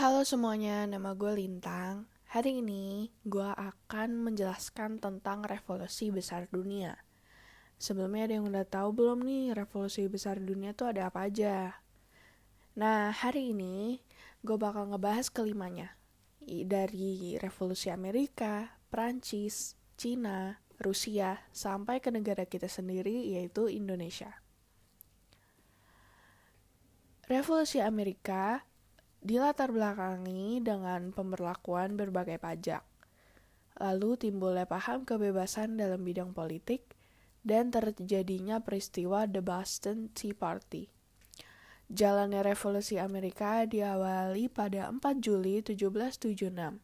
Halo semuanya, nama gue Lintang. Hari ini gue akan menjelaskan tentang revolusi besar dunia. Sebelumnya ada yang udah tahu belum nih revolusi besar dunia tuh ada apa aja? Nah, hari ini gue bakal ngebahas kelimanya. Dari revolusi Amerika, Prancis, Cina, Rusia, sampai ke negara kita sendiri yaitu Indonesia. Revolusi Amerika dilatar belakangi dengan pemberlakuan berbagai pajak. Lalu timbulnya paham kebebasan dalam bidang politik dan terjadinya peristiwa The Boston Tea Party. Jalannya revolusi Amerika diawali pada 4 Juli 1776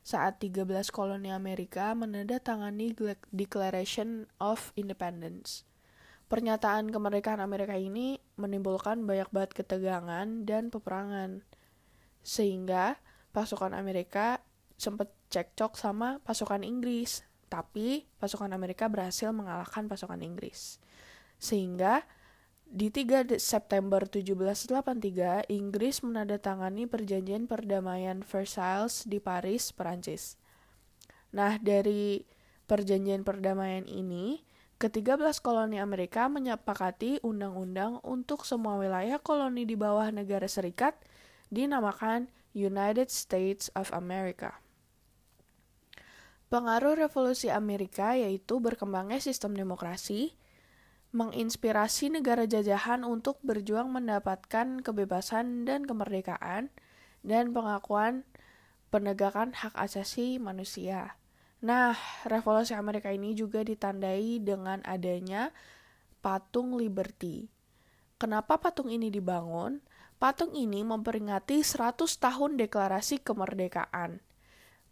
saat 13 koloni Amerika menandatangani Declaration of Independence. Pernyataan kemerdekaan Amerika ini menimbulkan banyak banget ketegangan dan peperangan sehingga pasukan Amerika sempat cekcok sama pasukan Inggris, tapi pasukan Amerika berhasil mengalahkan pasukan Inggris. Sehingga di 3 September 1783, Inggris menandatangani perjanjian perdamaian Versailles di Paris, Perancis. Nah, dari perjanjian perdamaian ini, ke-13 koloni Amerika menyepakati undang-undang untuk semua wilayah koloni di bawah negara serikat – dinamakan United States of America. Pengaruh revolusi Amerika yaitu berkembangnya sistem demokrasi, menginspirasi negara jajahan untuk berjuang mendapatkan kebebasan dan kemerdekaan, dan pengakuan penegakan hak asasi manusia. Nah, revolusi Amerika ini juga ditandai dengan adanya patung Liberty. Kenapa patung ini dibangun? Patung ini memperingati 100 tahun deklarasi kemerdekaan.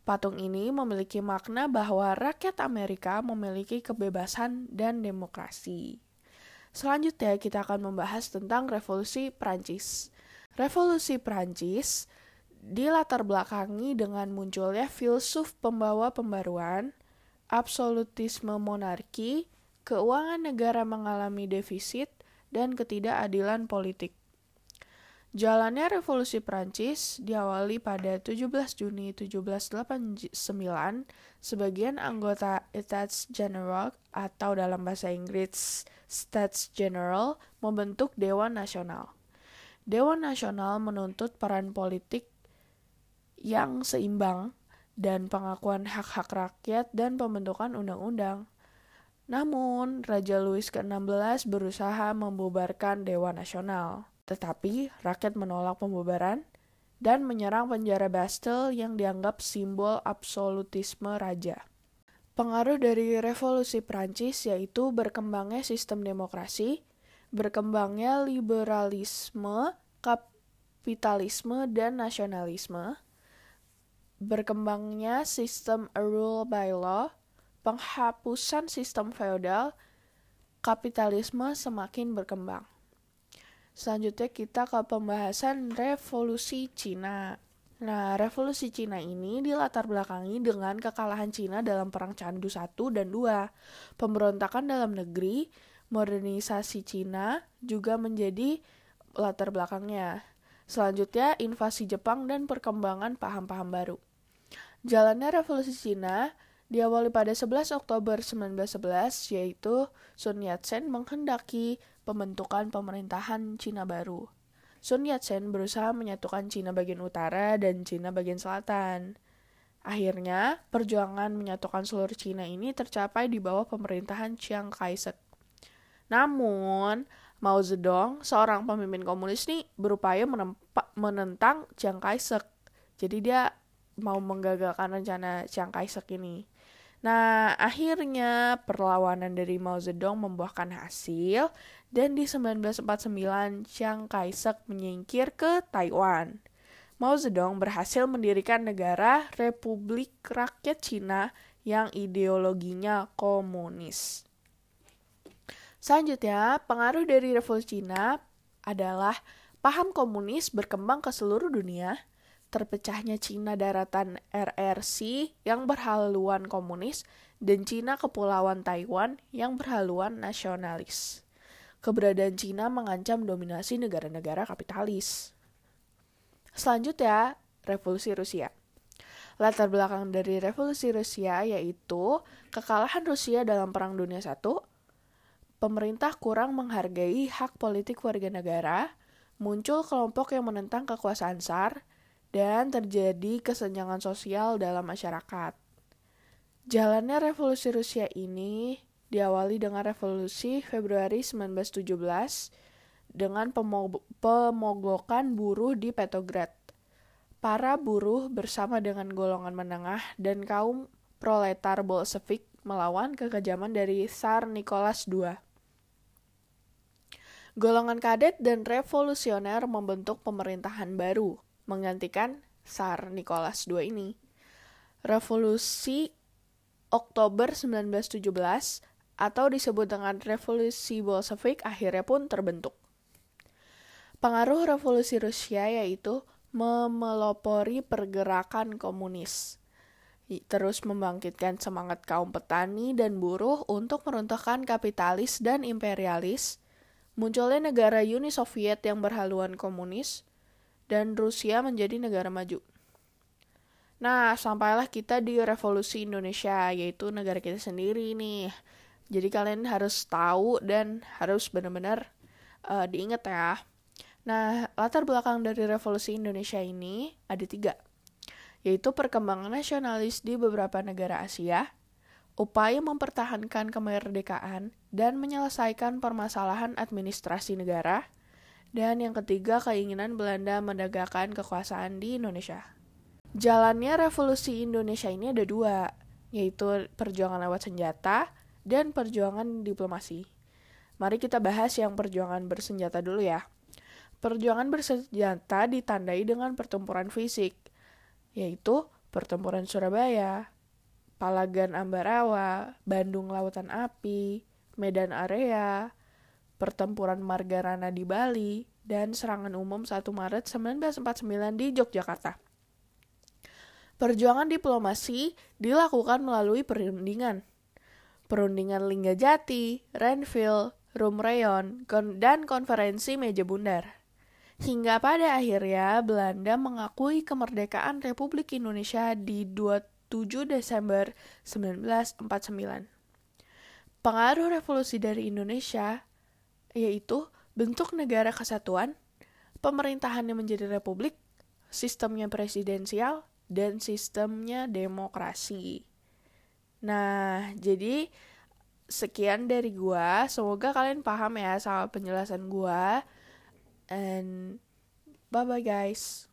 Patung ini memiliki makna bahwa rakyat Amerika memiliki kebebasan dan demokrasi. Selanjutnya kita akan membahas tentang revolusi Prancis. Revolusi Prancis dilatar belakangi dengan munculnya filsuf pembawa pembaruan, absolutisme monarki, keuangan negara mengalami defisit, dan ketidakadilan politik. Jalannya revolusi Prancis diawali pada 17 Juni 1789, sebagian anggota Etats General atau dalam bahasa Inggris States General membentuk Dewan Nasional. Dewan Nasional menuntut peran politik yang seimbang dan pengakuan hak-hak rakyat dan pembentukan undang-undang. Namun, Raja Louis ke-16 berusaha membubarkan Dewan Nasional. Tetapi rakyat menolak pembubaran dan menyerang penjara Bastille yang dianggap simbol absolutisme raja. Pengaruh dari revolusi Prancis yaitu berkembangnya sistem demokrasi, berkembangnya liberalisme, kapitalisme, dan nasionalisme, berkembangnya sistem rule by law, penghapusan sistem feodal, kapitalisme semakin berkembang. Selanjutnya kita ke pembahasan revolusi Cina. Nah, revolusi Cina ini dilatar belakangi dengan kekalahan Cina dalam Perang Candu 1 dan 2. Pemberontakan dalam negeri, modernisasi Cina juga menjadi latar belakangnya. Selanjutnya, invasi Jepang dan perkembangan paham-paham baru. Jalannya revolusi Cina diawali pada 11 Oktober 1911, yaitu Sun Yat-sen menghendaki pembentukan pemerintahan Cina baru. Sun Yat-sen berusaha menyatukan Cina bagian utara dan Cina bagian selatan. Akhirnya, perjuangan menyatukan seluruh Cina ini tercapai di bawah pemerintahan Chiang Kai-shek. Namun, Mao Zedong, seorang pemimpin komunis nih, berupaya menentang Chiang Kai-shek. Jadi dia mau menggagalkan rencana Chiang Kai-shek ini. Nah, akhirnya perlawanan dari Mao Zedong membuahkan hasil dan di 1949 Chiang Kai-shek menyingkir ke Taiwan. Mao Zedong berhasil mendirikan negara Republik Rakyat Cina yang ideologinya komunis. Selanjutnya, pengaruh dari revolusi Cina adalah paham komunis berkembang ke seluruh dunia, terpecahnya Cina daratan RRC yang berhaluan komunis dan Cina kepulauan Taiwan yang berhaluan nasionalis. Keberadaan Cina mengancam dominasi negara-negara kapitalis. Selanjutnya, Revolusi Rusia. Latar belakang dari Revolusi Rusia yaitu kekalahan Rusia dalam Perang Dunia I, pemerintah kurang menghargai hak politik warga negara, muncul kelompok yang menentang kekuasaan SAR, dan terjadi kesenjangan sosial dalam masyarakat. Jalannya revolusi Rusia ini diawali dengan revolusi Februari 1917 dengan pemogokan buruh di Petrograd. Para buruh bersama dengan golongan menengah dan kaum proletar Bolshevik melawan kekejaman dari Tsar Nicholas II. Golongan kadet dan revolusioner membentuk pemerintahan baru, menggantikan Tsar Nicholas II ini. Revolusi Oktober 1917 atau disebut dengan Revolusi Bolshevik akhirnya pun terbentuk. Pengaruh revolusi Rusia yaitu memelopori pergerakan komunis, terus membangkitkan semangat kaum petani dan buruh untuk meruntuhkan kapitalis dan imperialis, munculnya negara Uni Soviet yang berhaluan komunis, dan Rusia menjadi negara maju. Nah, sampailah kita di revolusi Indonesia, yaitu negara kita sendiri nih. Jadi kalian harus tahu dan harus benar-benar uh, diingat ya. Nah, latar belakang dari revolusi Indonesia ini ada tiga, yaitu perkembangan nasionalis di beberapa negara Asia, upaya mempertahankan kemerdekaan dan menyelesaikan permasalahan administrasi negara, dan yang ketiga keinginan Belanda menegakkan kekuasaan di Indonesia. Jalannya revolusi Indonesia ini ada dua, yaitu perjuangan lewat senjata dan perjuangan diplomasi. Mari kita bahas yang perjuangan bersenjata dulu ya. Perjuangan bersenjata ditandai dengan pertempuran fisik, yaitu pertempuran Surabaya, Palagan Ambarawa, Bandung Lautan Api, Medan Area, pertempuran Margarana di Bali, dan serangan umum 1 Maret 1949 di Yogyakarta. Perjuangan diplomasi dilakukan melalui perundingan. Perundingan Linggajati, Renville, Rumreyon, dan konferensi meja bundar. Hingga pada akhirnya Belanda mengakui kemerdekaan Republik Indonesia di 27 Desember 1949. Pengaruh revolusi dari Indonesia yaitu bentuk negara kesatuan, pemerintahannya menjadi republik, sistemnya presidensial, dan sistemnya demokrasi. Nah, jadi sekian dari gua. Semoga kalian paham ya sama penjelasan gua. And bye bye guys.